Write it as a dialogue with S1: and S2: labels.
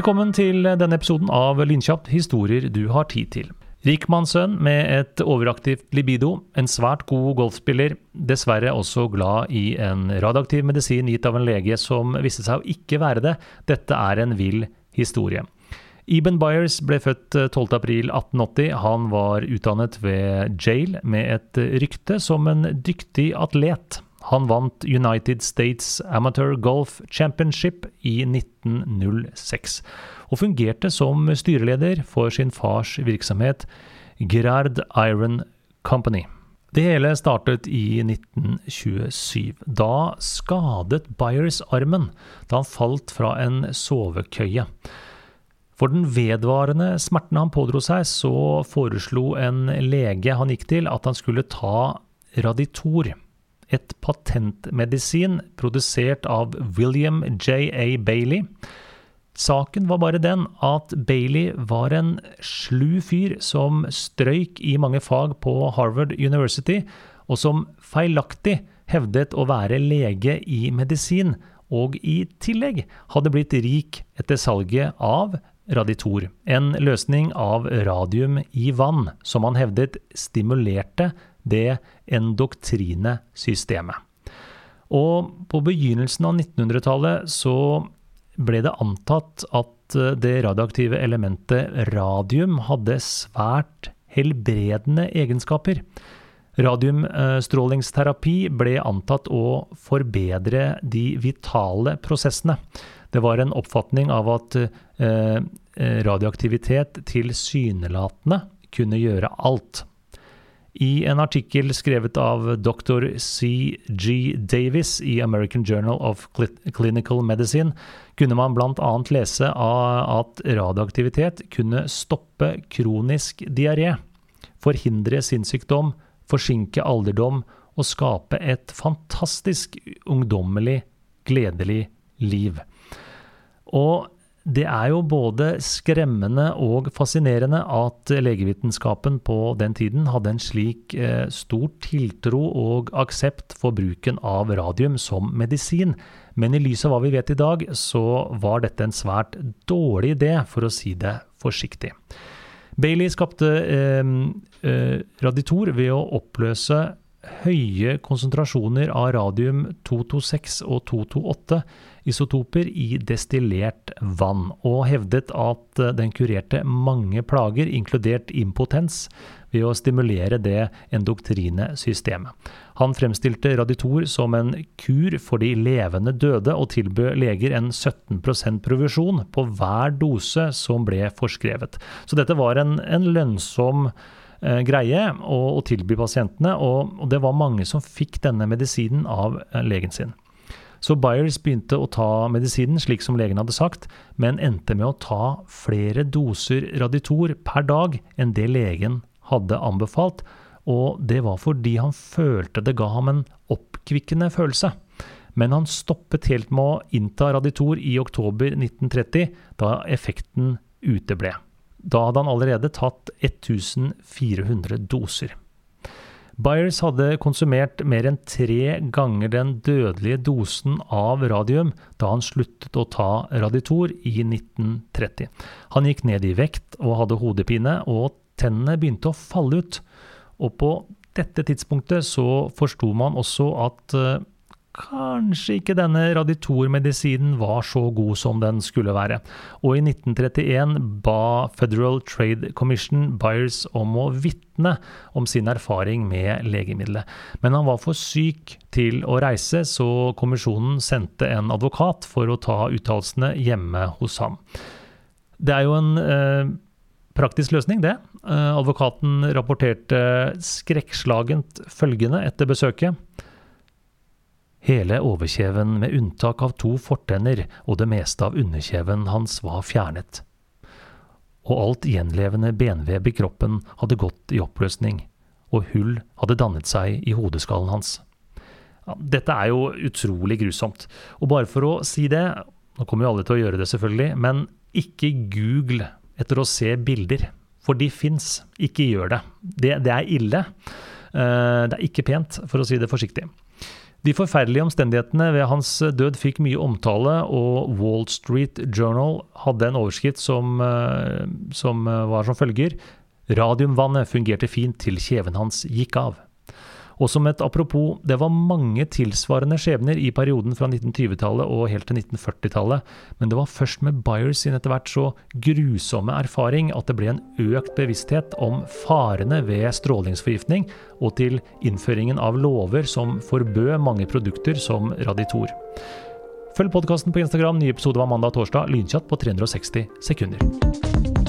S1: Velkommen til denne episoden av Lynkjapt historier du har tid til. Rikmannssønn med et overaktivt libido, en svært god golfspiller, dessverre også glad i en radioaktiv medisin gitt av en lege som viste seg å ikke være det. Dette er en vill historie. Eben Byers ble født 12.4.1880. Han var utdannet ved Jail med et rykte som en dyktig atlet. Han vant United States Amateur Golf Championship i 1906, og fungerte som styreleder for sin fars virksomhet, Gerard Iron Company. Det hele startet i 1927. Da skadet Byers armen da han falt fra en sovekøye. For den vedvarende smerten han pådro seg, så foreslo en lege han gikk til, at han skulle ta Raditor et patentmedisin produsert av William J.A. Bailey. Saken var bare den at Bailey var en slu fyr som strøyk i mange fag på Harvard University, og som feilaktig hevdet å være lege i medisin, og i tillegg hadde blitt rik etter salget av Raditor, en løsning av radium i vann som han hevdet stimulerte det endoktrine systemet. Og på begynnelsen av 1900-tallet så ble det antatt at eh, det radioaktive elementet radium hadde svært helbredende egenskaper. Radiumstrålingsterapi ble antatt å forbedre de vitale prosessene. Det var en oppfatning av at eh, radioaktivitet tilsynelatende kunne gjøre alt. I en artikkel skrevet av dr. C.G. Davis i American Journal of Clinical Medicine kunne man bl.a. lese at radioaktivitet kunne stoppe kronisk diaré, forhindre sinnssykdom, forsinke alderdom og skape et fantastisk ungdommelig, gledelig liv. Og det er jo både skremmende og fascinerende at legevitenskapen på den tiden hadde en slik eh, stor tiltro og aksept for bruken av radium som medisin. Men i lys av hva vi vet i dag, så var dette en svært dårlig idé, for å si det forsiktig. Bailey skapte eh, eh, raditor ved å oppløse høye konsentrasjoner av radium 226 og 228 isotoper i destillert vann, og hevdet at den kurerte mange plager, inkludert impotens, ved å stimulere det endoktrine systemet. Han fremstilte Raditor som en kur for de levende døde, og tilbød leger en 17% provisjon på hver dose som ble forskrevet. Så dette var en, en lønnsom greie å, å, tilby pasientene, og, og det var mange som fikk denne medisinen av eh, legen sin. Så Byers begynte å ta medisinen slik som legen hadde sagt, men endte med å ta flere doser Raditor per dag enn det legen hadde anbefalt, og det var fordi han følte det ga ham en oppkvikkende følelse. Men han stoppet helt med å innta Raditor i oktober 1930, da effekten uteble. Da hadde han allerede tatt 1400 doser. Byers hadde konsumert mer enn tre ganger den dødelige dosen av radium da han sluttet å ta Raditor i 1930. Han gikk ned i vekt og hadde hodepine, og tennene begynte å falle ut. Og på dette tidspunktet så forsto man også at eh, kanskje ikke denne raditormedisinen var så god som den skulle være. Og i 1931 ba Federal Trade Commission Byers om å vitne om sin erfaring med legemiddelet. Men han var for syk til å reise, så kommisjonen sendte en advokat for å ta uttalelsene hjemme hos ham. Det er jo en eh, praktisk løsning, det. Eh, advokaten rapporterte skrekkslagent følgende etter besøket. Hele overkjeven med unntak av to fortenner og det meste av underkjeven hans var fjernet. Og alt gjenlevende benvev i kroppen hadde gått i oppløsning, og hull hadde dannet seg i hodeskallen hans. Dette er jo utrolig grusomt. Og bare for å si det, nå kommer jo alle til å gjøre det selvfølgelig, men ikke google etter å se bilder. For de fins. Ikke gjør det. det. Det er ille. Eh, det er ikke pent, for å si det forsiktig. De forferdelige omstendighetene ved hans død fikk mye omtale, og Wall Street Journal hadde en overskrift som, eh, som var som følger Radiumvannet fungerte fint til kjeven hans gikk av. Og som et apropos, det var mange tilsvarende skjebner i perioden fra 1920-tallet og helt til 1940-tallet, men det var først med Byers sin etter hvert så grusomme erfaring at det ble en økt bevissthet om farene ved strålingsforgiftning, og til innføringen av lover som forbød mange produkter som Raditor. Følg podkasten på Instagram, ny episode var mandag og torsdag, lynkjatt på 360 sekunder.